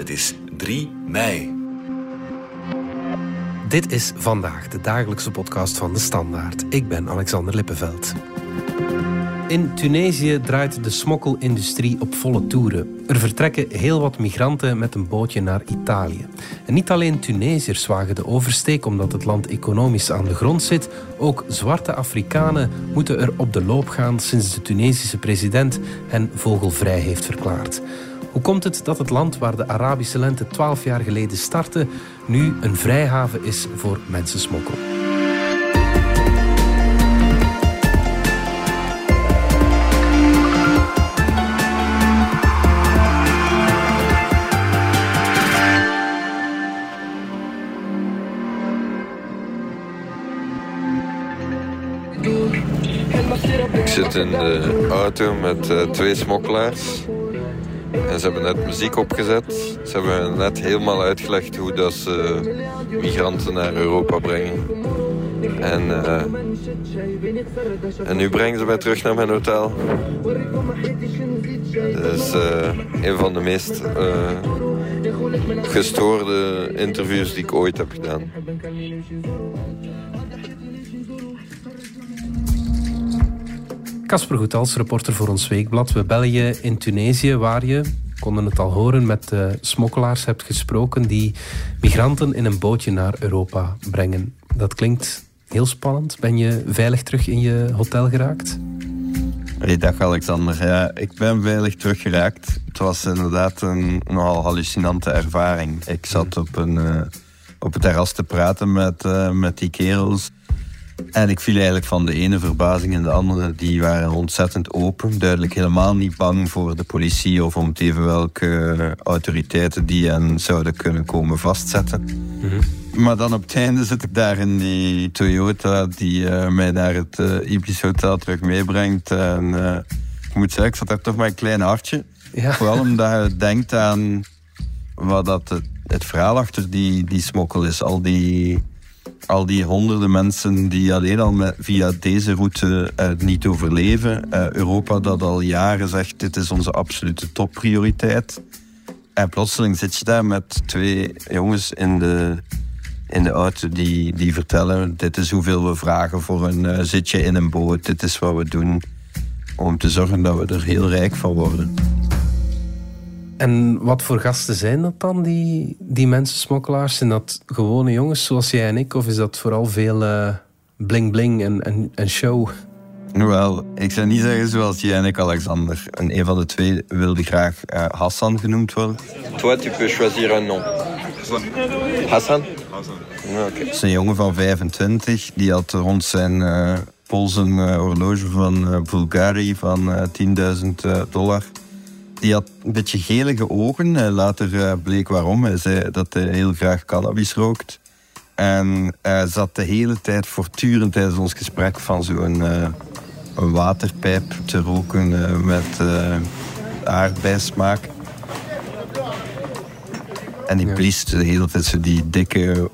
Het is 3 mei. Dit is vandaag de dagelijkse podcast van de Standaard. Ik ben Alexander Lippenveld. In Tunesië draait de smokkelindustrie op volle toeren. Er vertrekken heel wat migranten met een bootje naar Italië. En niet alleen Tunesiërs wagen de oversteek omdat het land economisch aan de grond zit, ook zwarte Afrikanen moeten er op de loop gaan sinds de Tunesische president hen vogelvrij heeft verklaard. Hoe komt het dat het land waar de Arabische lente 12 jaar geleden startte, nu een vrijhaven is voor mensensmokkel? Ik zit in de auto met uh, twee smokkelaars. En ze hebben net muziek opgezet. Ze hebben net helemaal uitgelegd hoe dat ze migranten naar Europa brengen. En, uh, en nu brengen ze mij terug naar mijn hotel. Dat is uh, een van de meest uh, gestoorde interviews die ik ooit heb gedaan. Casper Goethals, reporter voor ons weekblad. We bellen je in Tunesië, waar je, konden het al horen, met smokkelaars hebt gesproken die migranten in een bootje naar Europa brengen. Dat klinkt heel spannend. Ben je veilig terug in je hotel geraakt? Hey, dag Alexander. Ja, ik ben veilig teruggeraakt. Het was inderdaad een nogal hallucinante ervaring. Ik zat op, een, uh, op het terras te praten met, uh, met die kerels. En ik viel eigenlijk van de ene verbazing in de andere. Die waren ontzettend open. Duidelijk helemaal niet bang voor de politie of om het even welke autoriteiten die hen zouden kunnen komen vastzetten. Mhm. Maar dan op het einde zit ik daar in die Toyota die uh, mij naar het uh, Ibis Hotel terug meebrengt. En uh, ik moet zeggen, ik zat daar toch met een klein hartje. Ja. Vooral omdat je denkt aan wat dat het, het verhaal achter die, die smokkel is. Al die al die honderden mensen die alleen al via deze route uh, niet overleven. Uh, Europa dat al jaren zegt, dit is onze absolute topprioriteit. En plotseling zit je daar met twee jongens in de, in de auto die, die vertellen... dit is hoeveel we vragen voor een uh, zitje in een boot. Dit is wat we doen om te zorgen dat we er heel rijk van worden. En wat voor gasten zijn dat dan, die, die mensensmokkelaars? Zijn dat gewone jongens zoals jij en ik? Of is dat vooral veel bling-bling en, en, en show? Wel, ik zou niet zeggen zoals jij en ik, Alexander. En een van de twee wilde graag uh, Hassan genoemd worden. Toi, tu peux choisir un nom. Hassan? Hassan. Okay. Dat is een jongen van 25. Die had rond zijn uh, pols een uh, horloge van Bulgari van 10.000 dollar. Die had een beetje gelige ogen. Later bleek waarom. Hij zei dat hij heel graag cannabis rookt. En hij zat de hele tijd voortdurend tijdens ons gesprek van zo'n uh, een waterpijp te roken met aardbeismaak. En die blies de hele tijd zo die dikke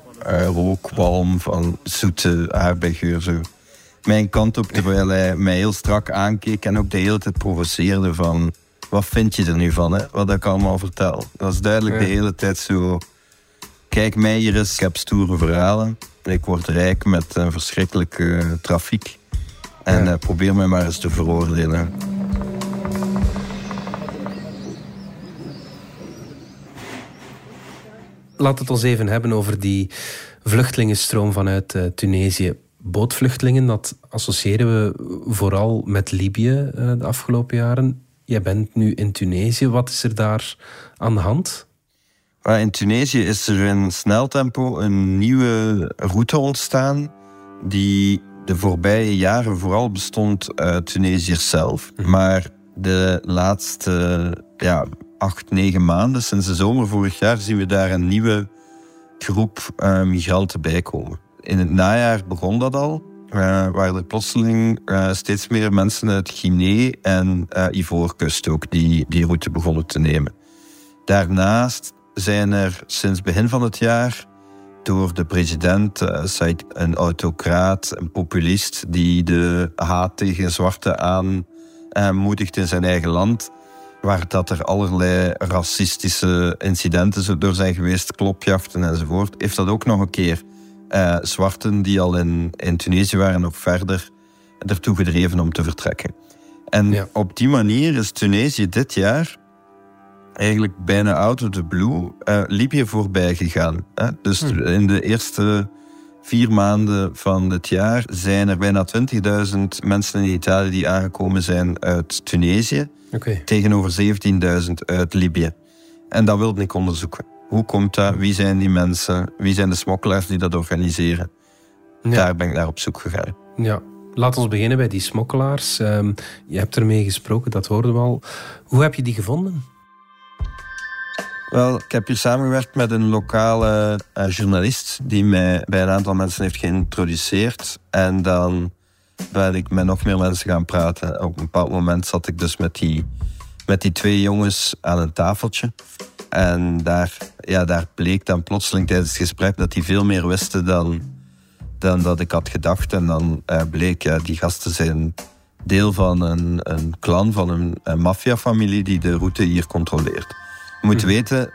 rookwalm van zoete aardbeigeur. Zo. Mijn kant op, terwijl hij mij heel strak aankeek en ook de hele tijd provoceerde van... Wat vind je er nu van, hè? wat ik allemaal vertel? Dat was duidelijk de hele tijd zo Kijk mij hier eens, ik heb stoere verhalen. Ik word rijk met een verschrikkelijke trafiek. En ja. uh, probeer mij maar eens te veroordelen. Laat het ons even hebben over die vluchtelingenstroom vanuit uh, Tunesië. Bootvluchtelingen, dat associëren we vooral met Libië uh, de afgelopen jaren. Jij bent nu in Tunesië. Wat is er daar aan de hand? In Tunesië is er in snel tempo een nieuwe route ontstaan die de voorbije jaren vooral bestond uit Tunesiërs zelf. Mhm. Maar de laatste ja, acht, negen maanden, sinds de zomer vorig jaar, zien we daar een nieuwe groep uh, migranten bij komen. In het najaar begon dat al, uh, waar er plotseling uh, steeds meer mensen uit Guinea en Ivoorkust ook die, die route begonnen te nemen. Daarnaast zijn er sinds begin van het jaar door de president, uh, een autocraat, een populist die de haat tegen zwarte aanmoedigt in zijn eigen land, waar dat er allerlei racistische incidenten door zijn geweest, klopjachten enzovoort, heeft dat ook nog een keer uh, zwarten die al in, in Tunesië waren nog verder ertoe gedreven om te vertrekken. En op die manier is Tunesië dit jaar eigenlijk bijna out of the blue uh, Libië voorbij gegaan. Hè? Dus hm. in de eerste vier maanden van het jaar zijn er bijna 20.000 mensen in Italië die aangekomen zijn uit Tunesië. Tegenover 17.000 uit Libië. En dat wilde ik onderzoeken. Hoe komt dat? Wie zijn die mensen? Wie zijn de smokkelaars die dat organiseren? Daar ben ik naar op zoek gegaan. Ja, laten we beginnen bij die smokkelaars. Um, je hebt ermee gesproken, dat hoorden we al. Hoe heb je die gevonden? Wel, ik heb hier samengewerkt met een lokale uh, journalist die mij bij een aantal mensen heeft geïntroduceerd. En dan ben ik met nog meer mensen gaan praten. Op een bepaald moment zat ik dus met die, met die twee jongens aan een tafeltje. En daar, ja, daar bleek dan plotseling tijdens het gesprek dat die veel meer wisten dan, dan dat ik had gedacht. En dan uh, bleek, ja, die gasten zijn deel van een, een clan, van een, een maffiafamilie die de route hier controleert. Je moet mhm. weten,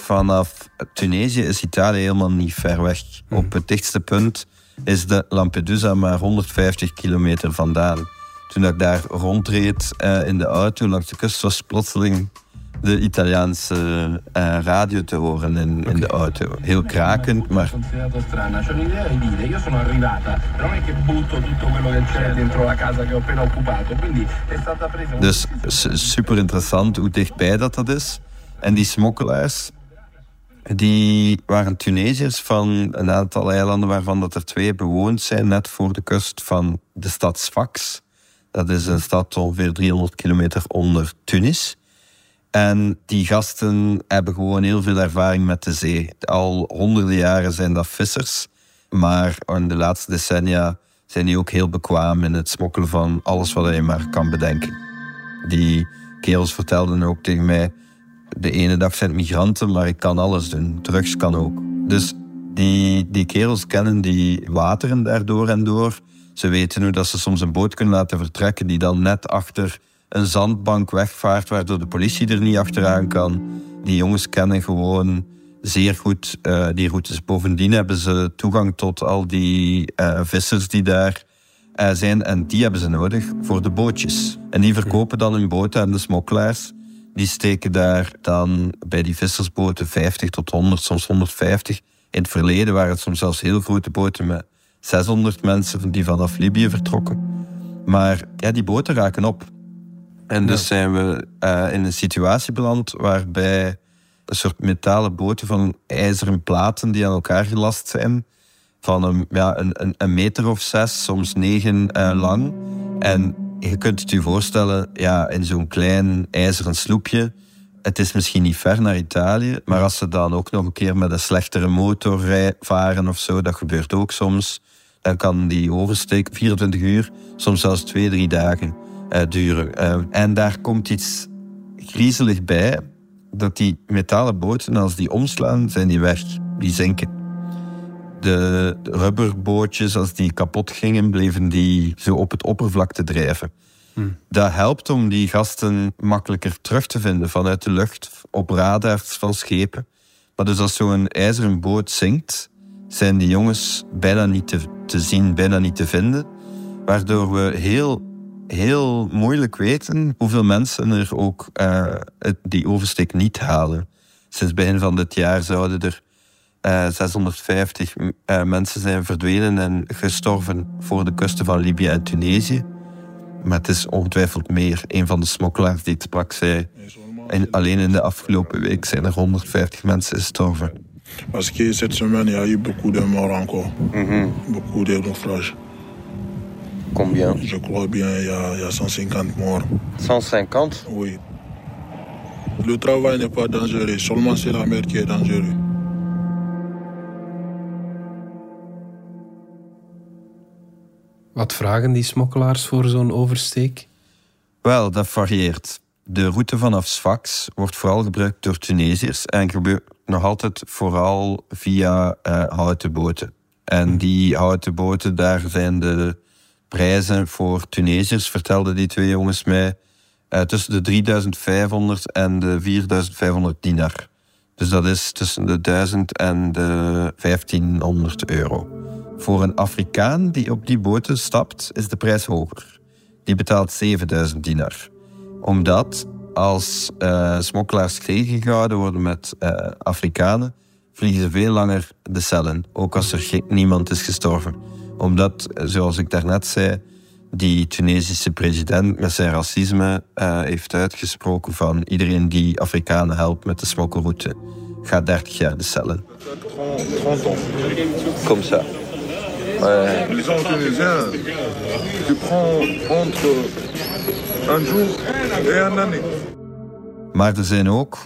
vanaf Tunesië is Italië helemaal niet ver weg. Mhm. Op het dichtste punt is de Lampedusa maar 150 kilometer vandaan. Toen ik daar rondreed uh, in de auto langs de kust, was plotseling de Italiaanse uh, radio te horen in, in de auto. Heel krakend, maar... Dus super interessant hoe dichtbij dat, dat is. En die smokkelaars, die waren Tunesiërs van een aantal eilanden waarvan dat er twee bewoond zijn, net voor de kust van de stad Sfax. Dat is een stad ongeveer 300 kilometer onder Tunis. En die gasten hebben gewoon heel veel ervaring met de zee. Al honderden jaren zijn dat vissers. Maar in de laatste decennia zijn die ook heel bekwaam in het smokkelen van alles wat je maar kan bedenken. Die kerels vertelden ook tegen mij de ene dag zijn het migranten, maar ik kan alles doen. Drugs kan ook. Dus die, die kerels kennen die wateren daardoor en door. Ze weten hoe dat ze soms een boot kunnen laten vertrekken die dan net achter een zandbank wegvaart, waardoor de politie er niet achteraan kan. Die jongens kennen gewoon zeer goed uh, die routes. Bovendien hebben ze toegang tot al die uh, vissers die daar uh, zijn. En die hebben ze nodig voor de bootjes. En die verkopen dan hun boten aan de smokkelaars. Die steken daar dan bij die vissersboten 50 tot 100, soms 150. In het verleden waren het soms zelfs heel grote boten met 600 mensen die vanaf Libië vertrokken. Maar ja, die boten raken op. En dus zijn we uh, in een situatie beland waarbij een soort metalen boten van ijzeren platen die aan elkaar gelast zijn. Van een, ja, een, meter of zes, soms negen uh, lang. En je kunt het je voorstellen, ja, in zo'n klein ijzeren sloepje. Het is misschien niet ver naar Italië, maar als ze dan ook nog een keer met een slechtere motor varen of zo, dat gebeurt ook soms, dan kan die oversteek 24 uur, soms zelfs twee, drie dagen uh, duren. Uh, en daar komt iets griezelig bij, dat die metalen boten, als die omslaan, zijn die weg. Die zinken de rubberbootjes, als die kapot gingen, bleven die zo op het oppervlakte drijven. Hmm. Dat helpt om die gasten makkelijker terug te vinden vanuit de lucht, op radars van schepen. Maar dus als zo'n ijzeren boot zinkt, zijn die jongens bijna niet te, te zien, bijna niet te vinden. Waardoor we heel, heel moeilijk weten hoeveel mensen er ook uh, die oversteek niet halen. Sinds begin van dit jaar zouden er 650 uh, uh, mensen zijn verdwenen en gestorven voor de kusten van Libië en Tunesië. Maar het is ongetwijfeld meer. Een van de smokkelaars die het sprak zei... En alleen in de afgelopen week zijn er 150 mensen gestorven. Parce que cette semaine, il y a eu beaucoup de morts encore. Mm -hmm. Beaucoup de naufrages. Combien Je crois bien, il y, a, il y a 150 morts. 150 Oui. Le travail n'est pas dangereux, seulement c'est la mer qui est dangereuse. Wat vragen die smokkelaars voor zo'n oversteek? Wel, dat varieert. De route vanaf Sfax wordt vooral gebruikt door Tunesiërs en gebeurt nog altijd vooral via uh, houten boten. En die houten boten, daar zijn de prijzen voor Tunesiërs, vertelden die twee jongens mij, Uh, tussen de 3500 en de 4500 dinar. Dus dat is tussen de 1000 en de 1500 euro. Voor een Afrikaan die op die boten stapt, is de prijs hoger. Die betaalt 7000 dinar. Omdat als uh, smokkelaars tegengehouden worden met uh, Afrikanen, vliegen ze veel langer de cellen. Ook als er niemand is gestorven. Omdat, zoals ik daarnet zei, die Tunesische president met zijn racisme uh, heeft uitgesproken van iedereen die Afrikanen helpt met de smokkelroute gaat 30 jaar de cellen. 30 ans. Comme ça. Ouais. Les gens tunisiens, tu prends entre un jour et un année. Maar er zijn ook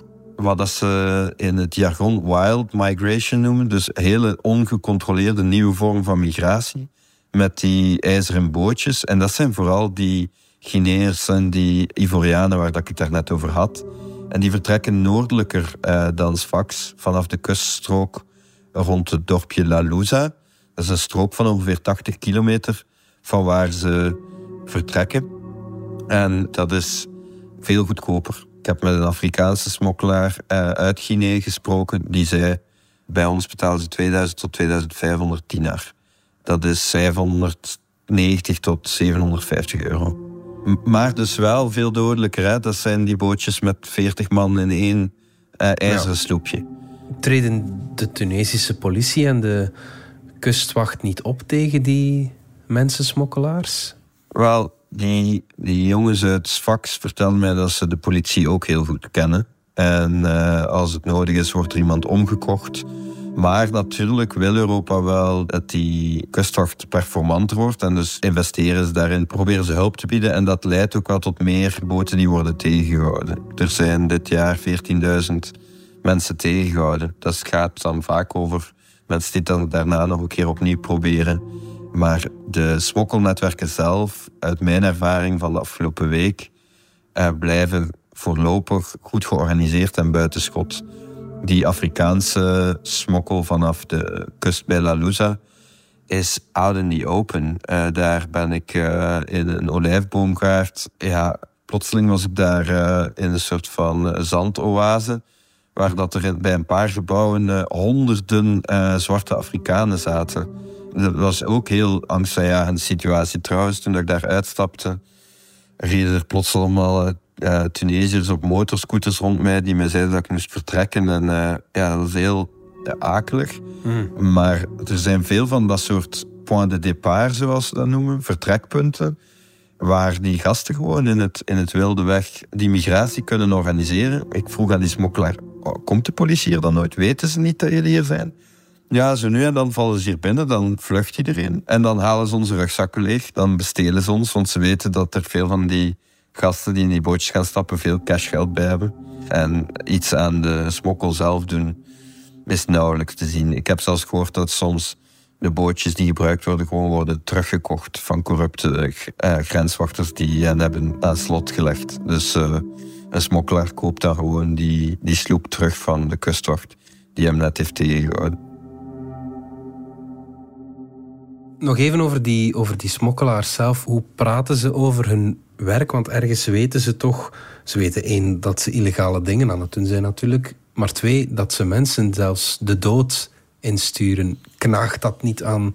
wat dat ze in het jargon wild migration noemen, dus hele ongecontroleerde nieuwe vorm van migratie met die ijzeren bootjes. En dat zijn vooral die Guineërs en die Ivorianen waar dat ik het daarnet over had. En die vertrekken noordelijker uh, dan Sfax, vanaf de kuststrook rond het dorpje La Luza. Dat is een strook van ongeveer 80 kilometer van waar ze vertrekken. En dat is veel goedkoper. Ik heb met een Afrikaanse smokkelaar uh, uit Guinea gesproken. Die zei, bij ons betalen ze 2000 tot 2500 dinar. Dat is 590 tot 750 euro. Maar dus wel veel dodelijker. Hè? Dat zijn die bootjes met 40 man in één uh, ijzeren sloepje. Treden de Tunesische politie en de kustwacht niet op tegen die mensensmokkelaars? Wel, die, jongens uit Sfax vertellen mij dat ze de politie ook heel goed kennen. En uh, als het nodig is, wordt er iemand omgekocht. Maar natuurlijk wil Europa wel dat die kustwacht performanter wordt. En dus investeren ze daarin, proberen ze hulp te bieden. En dat leidt ook wel tot meer boten die worden tegengehouden. Er zijn dit jaar 14.000 mensen tegengehouden. Dat gaat dan vaak over mensen die dan daarna nog een keer opnieuw proberen. Maar de smokkelnetwerken zelf, uit mijn ervaring van de afgelopen week, eh, blijven voorlopig goed georganiseerd en buitenschot die Afrikaanse smokkel vanaf de kust bij La Luza is out in the open. Uh, daar ben ik uh, in een olijfboomgaard. Ja, plotseling was ik daar in een soort van zandoase. Waar dat er bij een paar gebouwen honderden zwarte Afrikanen zaten. Dat was ook heel angstaanjagende situatie. Trouwens, toen ik daar uitstapte, reden er plots allemaal uh, Tunesiërs op motorscooters rond mij die mij zeiden dat ik moest vertrekken. En uh, ja, dat is heel uh, akelig. Mm. Maar er zijn veel van dat soort point de départ, zoals ze dat noemen, vertrekpunten, waar die gasten gewoon in het, in het wilde weg die migratie kunnen organiseren. Ik vroeg aan die smokkelaar, oh, komt de politie hier dan nooit? Weten ze niet dat jullie hier zijn? Ja, zo nu en dan vallen ze hier binnen, dan vlucht iedereen. En dan halen ze onze rugzakken leeg, dan bestelen ze ons, want ze weten dat er veel van die gasten die in die bootjes gaan stappen veel cashgeld bij hebben. En iets aan de smokkel zelf doen is nauwelijks te zien. Ik heb zelfs gehoord dat soms de bootjes die gebruikt worden gewoon worden teruggekocht van corrupte uh, grenswachters die hen hebben aan slot gelegd. Dus uh, een smokkelaar koopt dan gewoon die, die sloep terug van de kustwacht die hem net heeft tegengehouden. Nog even over die, over die smokkelaars zelf. Hoe praten ze over hun werk? Want ergens weten ze toch... Ze weten één, dat ze illegale dingen aan het doen zijn natuurlijk. Maar twee, dat ze mensen zelfs de dood insturen. Knaagt dat niet aan,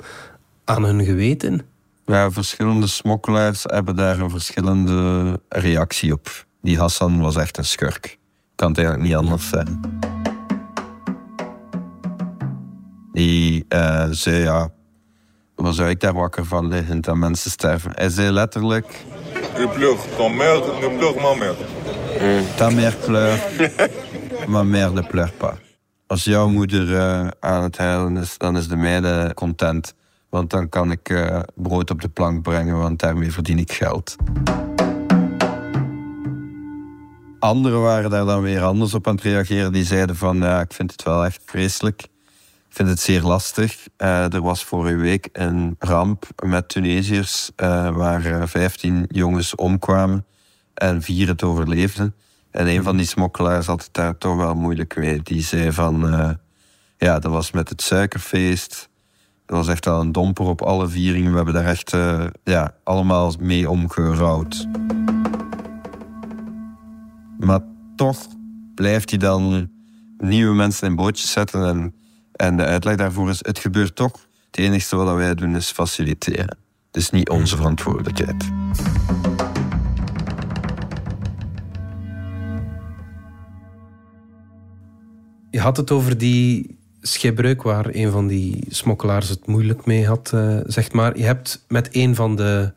aan hun geweten? Ja, verschillende smokkelaars hebben daar een verschillende reactie op. Die Hassan was echt een schurk. Kan het eigenlijk niet anders zijn. Die uh, zei, ja, wat zou ik daar wakker van liggen dat mensen sterven? Hij zei letterlijk... Je pleurt ton mère, ne pleure ma mère. Ta mère pleure, ma mère ne pleure pas. Als jouw moeder uh, aan het huilen is, dan is de meide content. Want dan kan ik uh, brood op de plank brengen, want daarmee verdien ik geld. Anderen waren daar dan weer anders op aan het reageren. Die zeiden van, ja, ik vind het wel echt vreselijk vind het zeer lastig. Uh, er was vorige week een ramp met Tunesiërs uh, waar 15 eh, jongens omkwamen en vier het overleefden. En een van die smokkelaars had het daar toch wel moeilijk mee. Die zei van, ja, dat was met het suikerfeest. Dat was echt wel een domper op alle vieringen. We hebben daar echt ja, allemaal mee omgerouwd. toch blijft hij dan nieuwe mensen in bootjes zetten. En, en de uitleg daarvoor is, het gebeurt toch. Het enige wat wij doen is faciliteren. Het is niet onze verantwoordelijkheid. Je had het over die schipbreuk waar een van die smokkelaars het moeilijk mee had, uh, zeg maar. Je hebt met een van de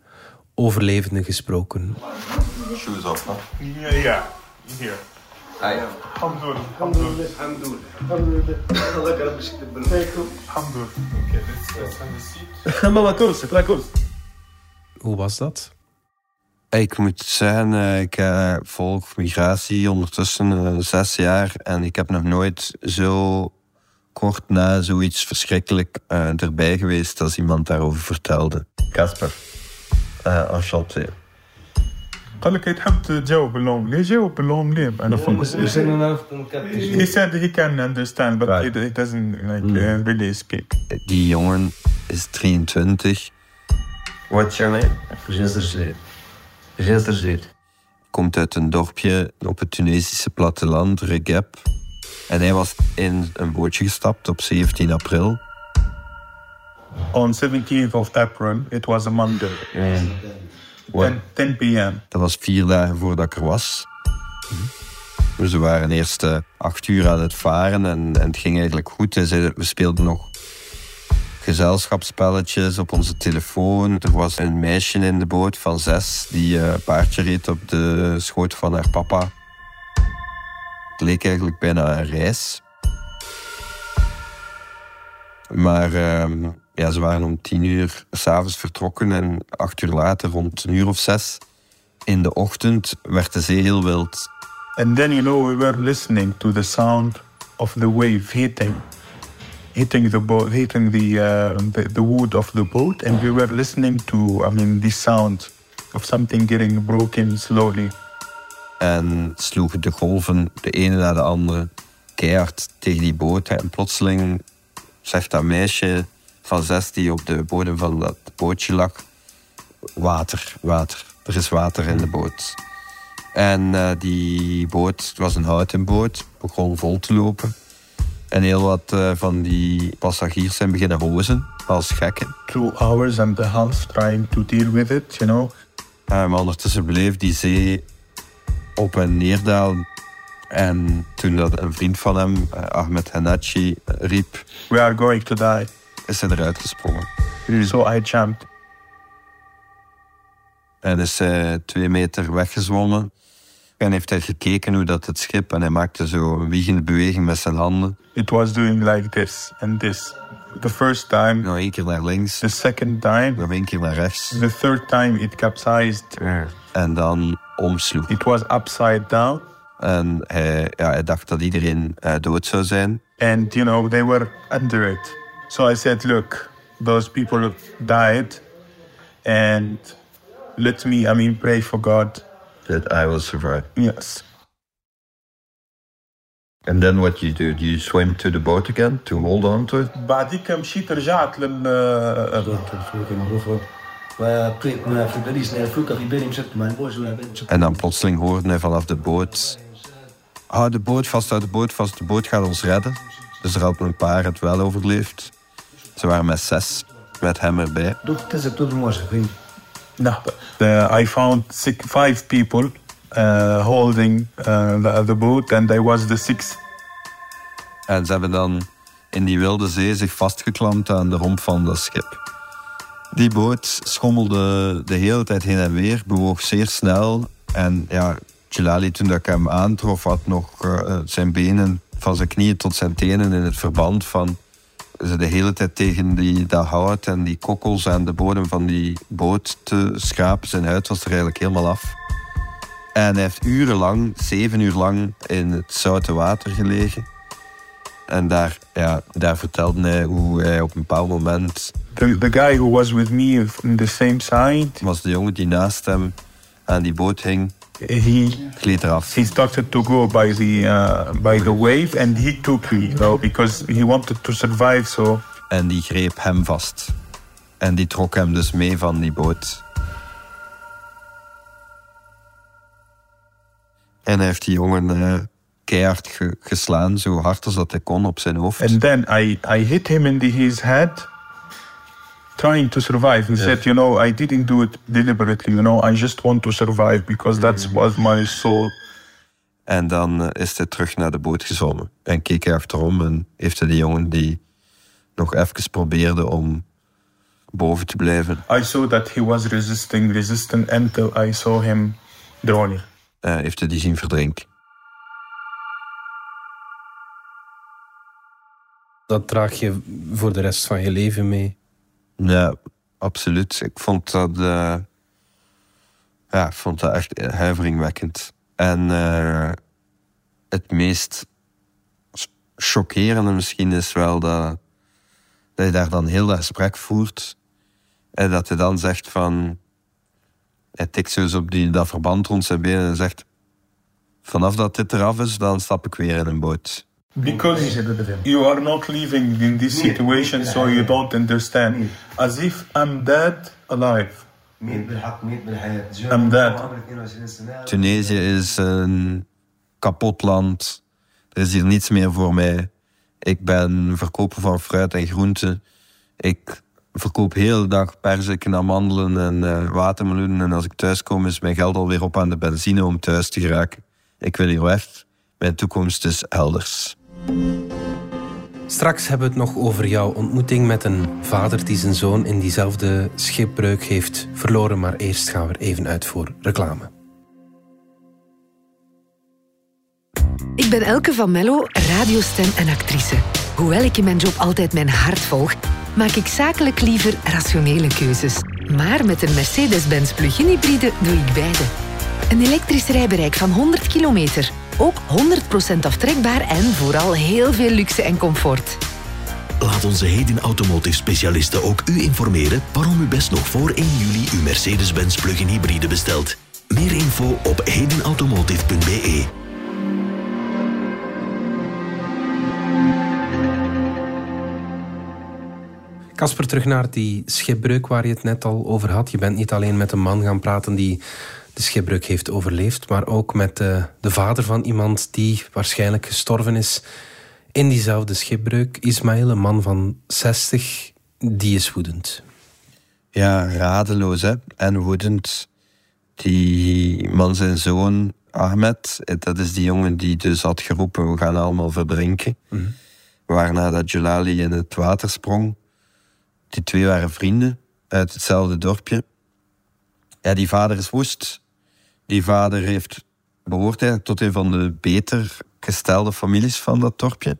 overlevenden gesproken. Shoes off, hè? Ja, ja. Hier. Ah ja. Hamdoor. Hamdoor. Hamdoor. Oké, dit is de seat. Hoe was dat? Ik moet zeggen, eh, ik uh, volg migratie ondertussen uh, zes jaar en ik heb nog nooit zo kort na zoiets verschrikkelijk erbij geweest als iemand daarover vertelde. Casper, enchanté. قال لك تحب تجاوب باللونج ليه جاوب باللونج ليه انا فهمت he said he can understand but Right. he, he doesn't like uh, really speak Die jongen is 23. What's your name? Gisteren Gisteren Komt uit een dorpje op het Tunesische platteland, Regep. En hij was in een bootje gestapt op 17 april. on 17th of April it was a Monday 10, 10 p.m. Dat was vier dagen voordat ik er was. Dus we waren eerst eh, acht uur aan het varen en, en het ging eigenlijk goed. We speelden nog gezelschapsspelletjes op onze telefoon. Er was een meisje in de boot van zes die eh, paardje reed op de schoot van haar papa. Het leek eigenlijk bijna een reis. Maar ehm, ja, ze waren om tien uur s'avonds vertrokken en acht uur later, rond een uur of zes, in de ochtend, werd de zee heel wild. and then you know we were listening to the sound of the wave hitting hitting the boat hitting the, uh, the the wood of the boat and we were listening to i mean the sound of something getting broken slowly En sloegen de golven de ene na de andere keihard tegen die boot. En plotseling zegt dat meisje van zes die op de bodem van dat bootje lag... Water, water. Er is water in de boot. En eh, die boot, het was een houten boot, begon vol te lopen. En heel wat eh, van die passagiers zijn beginnen hozen, als gekken. two hours and a half trying to deal with it you know Uh, maar ondertussen bleef die zee op en neer dalen. En toen dat een vriend van hem, eh, Ahmed Hanachi, riep, we are going to die is hij eruit gesprongen. so i jumped En is hij twee meter weggezwommen. En heeft hij gekeken hoe dat het schip... En hij maakte zo een wiegende beweging met zijn handen. it was doing like this and this the first time Nog één keer naar links, the second time nog één keer naar rechts. the third time it capsized En dan omsloeg. it was upside down En hij, ja, hij dacht dat iedereen eh, dood zou zijn. and you know they were under it so i said look those people died and let me i mean pray for god That I will survive. yes And then what you do? Do you swim to the boat again to hold on to it? بعديك مشيت رجعت لل وبقيت ما في باريس نعرف فلوكا في بالي مشيت مع البوز ولا بالي En dan plotseling hoorde hij vanaf de boot... Houd de boot vast, houd de boot vast, de boot gaat ons redden. Dus er hadden een paar het wel overleefd. Ze waren met zes met hem erbij. The, I found six, five people uh, holding uh, the, the boat and I was the sixth. En ze hebben dan in die wilde zee zich vastgeklampt aan de romp van dat schip. Die boot schommelde de hele tijd heen en weer, bewoog zeer snel. En ja, Jalali, toen ik hem aantrof, had nog eh, zijn benen van zijn knieën tot zijn tenen in het verband van ze de hele tijd tegen die, dat hout en die kokkels aan de bodem van die boot te schrapen. Zijn huid was er eigenlijk helemaal af. En hij heeft urenlang, zeven uur lang, in het zoute water gelegen. En daar, ja, daar vertelde hij hoe hij op een bepaald moment The, the guy who was with me in the same side, was de jongen die naast hem aan die boot hing, he gleed eraf. he started to go by the uh, by the wave and he took me, you know, because he wanted to survive. So En die greep hem vast. En die trok hem dus mee van die boot. En hij heeft die jongen uh, keihard ge geslaan, zo hard als dat hij kon op zijn hoofd. And then I, I hit him in the, his head, trying to survive. He yeah. said, you know, I didn't do it deliberately, you know, I just want to survive because that was my soul. En dan uh, is hij terug naar de boot gezwommen. En keek hij achterom en heeft hij die jongen die nog even probeerde om boven te blijven. I saw that he was resisting, resisting until I saw him drowning. Uh, heeft hij die zien verdrinken. Dat draag je voor de rest van je leven mee? Ja, absoluut. Ik vond dat, uh, ja, vond dat echt huiveringwekkend. En uh, het meest chockerende misschien is wel dat, dat je daar dan heel dat gesprek voert. En dat hij dan zegt van... Hij tikt zo op die, dat verband rond zijn benen en zegt... Vanaf dat dit eraf is, dan stap ik weer in een boot. Because you are not living in this situation, so you don't understand. As if I'm dead, alive. I'm dead. Tunesië is een kapot land. Er is hier niets meer voor mij. Ik ben verkoper van fruit en groenten. Ik verkoop heel de dag perziken, amandelen en uh, watermeloenen. En als ik thuis kom, is mijn geld alweer op aan de benzine om thuis te geraken. Ik wil hier weg. Mijn toekomst is elders. Straks hebben we het nog over jouw ontmoeting met een vader die zijn zoon in diezelfde schipbreuk heeft verloren. Maar eerst gaan we even uit voor reclame. Ik ben Elke van Mello, radiostem en actrice. Hoewel ik in mijn job altijd mijn hart volg, maak ik zakelijk liever rationele keuzes. Maar met een Mercedes-Benz plug-in hybride doe ik beide. Een elektrisch rijbereik van 100 kilometer. Ook 100% aftrekbaar en vooral heel veel luxe en comfort. Laat onze Heden Automotive specialisten ook u informeren waarom u best nog voor 1 juli uw Mercedes-Benz plug-in hybride bestelt. Meer info op hedenautomotive.be. Kasper, terug naar die schipbreuk waar je het net al over had. Je bent niet alleen met een man gaan praten die de schipbreuk heeft overleefd, maar ook met de, de vader van iemand die waarschijnlijk gestorven is in diezelfde schipbreuk. Ismaël, een man van 60, die is woedend. Ja, radeloos hè? en woedend. Die man zijn zoon, Ahmed, dat is die jongen die dus had geroepen, we gaan allemaal verdrinken. Mm Waarna dat Jalali in het water sprong. Die twee waren vrienden uit hetzelfde dorpje. Ja, die vader is woest. Die vader heeft, behoort tot een van de beter gestelde families van dat dorpje.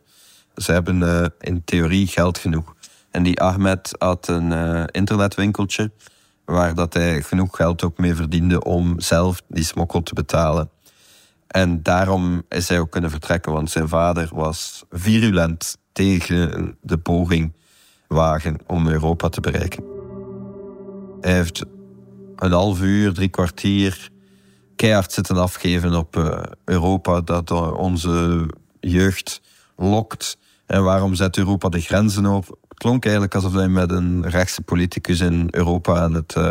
Ze hebben uh, in theorie geld genoeg. En die Ahmed had een uh, internetwinkeltje waar dat hij genoeg geld ook mee verdiende om zelf die smokkel te betalen. En daarom is hij ook kunnen vertrekken, want zijn vader was virulent tegen de poging wagen om Europa te bereiken. Hij heeft een half uur, drie kwartier keihard zitten afgeven op uh, Europa, dat onze jeugd lokt. En waarom zet Europa de grenzen op? Het klonk eigenlijk alsof hij met een rechtse politicus in Europa aan het, uh,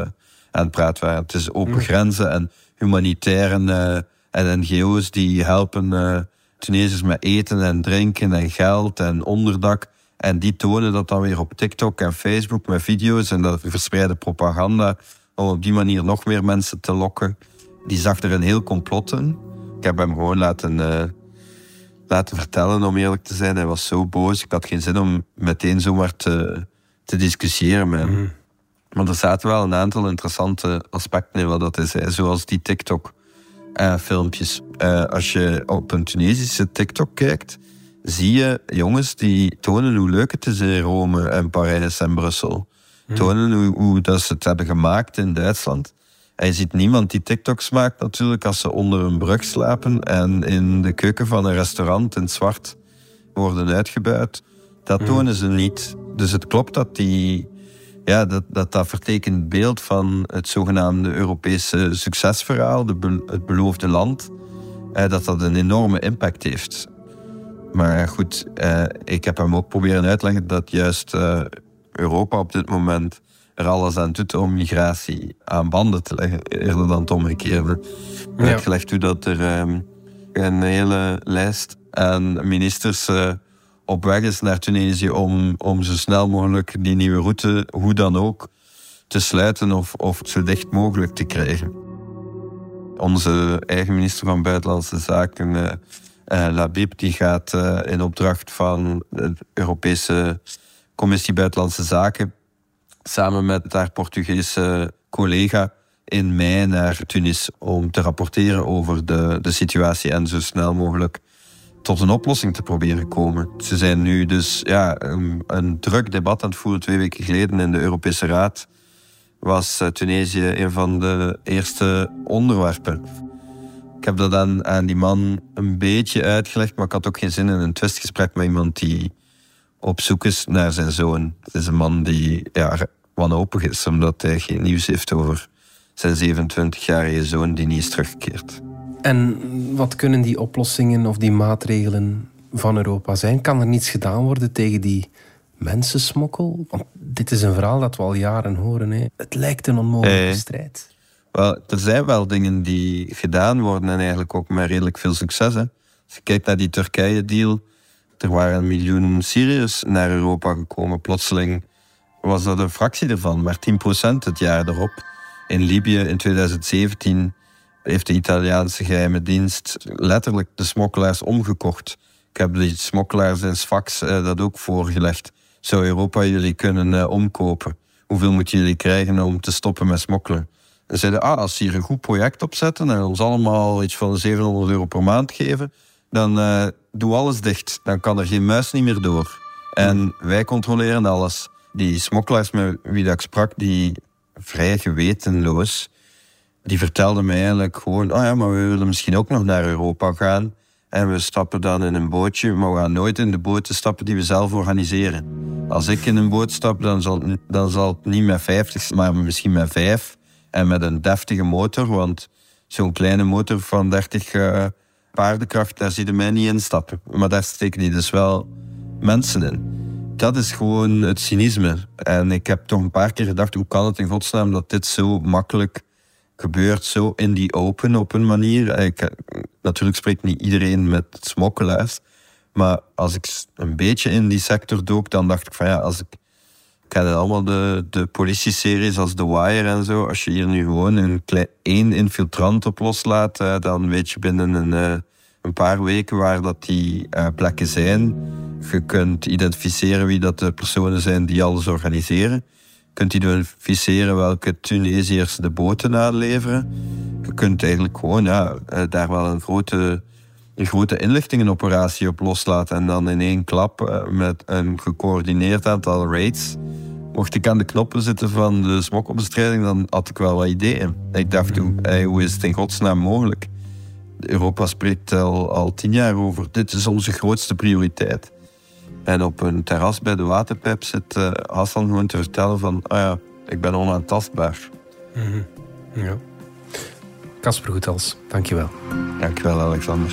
aan het praten waren. Het is open grenzen en humanitairen uh, en NGO's die helpen Tunesiërs met eten en drinken en geld en onderdak. En die tonen dat dan weer op TikTok en Facebook met video's en dat verspreiden propaganda om op die manier nog meer mensen te lokken. Die zag er een heel complot in. Ik heb hem gewoon laten, uh, laten vertellen, om eerlijk te zijn. Hij was zo boos. Ik had geen zin om meteen zomaar te, te discussiëren met hem. Mm. Maar er zaten wel een aantal interessante aspecten in wat dat is. Zoals die TikTok-filmpjes. Uh, als je op een Tunesische TikTok kijkt, zie je jongens die tonen hoe leuk het is in Rome en Parijs en Brussel. Mm. Tonen hoe, hoe dat ze het hebben gemaakt in Duitsland. En je ziet niemand die TikToks maakt natuurlijk als ze onder een brug slapen en in de keuken van een restaurant in zwart worden uitgebuit. Dat hmm. tonen ze niet. Dus het klopt dat die, ja, dat, dat, dat vertekend beeld van het zogenaamde Europese succesverhaal, de het beloofde land, eh, dat dat een enorme impact heeft. Maar goed, eh, ik heb hem ook proberen uitleggen dat juist eh, Europa op dit moment er alles aan doet om migratie aan banden te leggen, eerder dan het omgekeerde. Ja. Uitgelegd hoe dat er um, een hele lijst aan ministers uh, op weg is naar Tunesië om, om zo snel mogelijk die nieuwe route, hoe dan ook, te sluiten of, of zo dicht mogelijk te krijgen. Onze eigen minister van Buitenlandse Zaken, uh, uh, Labib, die gaat in opdracht van de Europese Commissie Buitenlandse Zaken samen met haar Portugese collega in mei naar Tunis om te rapporteren over de, de situatie en zo snel mogelijk tot een oplossing te proberen komen. Ze zijn nu dus ja, een, druk debat aan het voeren. Twee weken geleden in de Europese Raad was eh, Tunesië een van de eerste onderwerpen. Ik heb dat aan, aan die man een beetje uitgelegd, maar ik had ook geen zin in een twistgesprek met iemand die op zoek is naar zijn zoon. Het is een man die ja, wanhopig is, omdat hij geen nieuws heeft over zijn 27-jarige zoon die niet is teruggekeerd. En wat kunnen die oplossingen of die maatregelen van Europa zijn? Kan er niets gedaan worden tegen die mensensmokkel? Want dit is een verhaal dat we al jaren horen. Hè. Het lijkt een onmogelijke eh, strijd. Wel, er zijn wel dingen die gedaan worden en eigenlijk ook met redelijk veel succes. Hè. Als je kijkt naar die Turkije-deal, er waren een miljoen Syriërs naar Europa gekomen. Plotseling was dat een fractie ervan, maar 10% het jaar erop. In Libië in 2017 heeft de Italiaanse geheime dienst letterlijk de smokkelaars omgekocht. Ik heb die smokkelaars in Sfax eh, dat ook voorgelegd. Zou Europa jullie kunnen eh, omkopen? Hoeveel moeten jullie krijgen om te stoppen met smokkelen? En zeiden, ah, als ze hier een goed project opzetten en ons allemaal iets van 700 euro per maand geven, dan uh, doe alles dicht. Dan kan er geen muis niet meer door. En wij controleren alles. Die smokkelaars met wie ik sprak, die vrij gewetenloos, die vertelden mij eigenlijk gewoon, oh ja, maar we willen misschien ook nog naar Europa gaan. En we stappen dan in een bootje, maar we gaan nooit in de boten stappen die we zelf organiseren. Als ik in een boot stap, dan zal, dan zal het niet met 50, maar misschien met 5. En met een deftige motor, want zo'n kleine motor van 30 uh, eh, paardenkracht, daar zie je mij niet in stappen. Maar daar steken die dus wel mensen in. Dat is gewoon het cynisme. En ik heb toch een paar keer gedacht, hoe kan het in godsnaam dat dit zo makkelijk gebeurt, zo in die open, op een manier. Ik, natuurlijk spreekt niet iedereen met smokkelaars. Maar als ik een beetje in die sector dook, dan dacht ik van ja, als ik... Ik ken allemaal de, de politie-series als The Wire en zo. Als je hier nu gewoon een klein, één infiltrant op loslaat, dan weet je binnen een, eh, een paar weken waar dat die uh, plekken zijn. Je kunt identificeren wie dat de personen zijn die alles organiseren kunt identificeren welke Tunesiërs de boten aanleveren. Je kunt eigenlijk gewoon ja, eh, daar wel een grote, een grote inlichtingenoperatie op loslaten. En dan in één klap eh, met een gecoördineerd aantal raids. Mocht ik aan de knoppen zitten van de smokkelbestrijding, dan had ik wel wat ideeën. Ik dacht, hoe is het in godsnaam mogelijk? Europa spreekt al, al tien jaar over, dit is onze grootste prioriteit. En op een terras bij de waterpijp zit uh, Hassan gewoon te vertellen van... Oh ja, ik ben onaantastbaar. Mm -hmm. Ja. Kasper Goethals, dankjewel. Dankjewel, Alexander.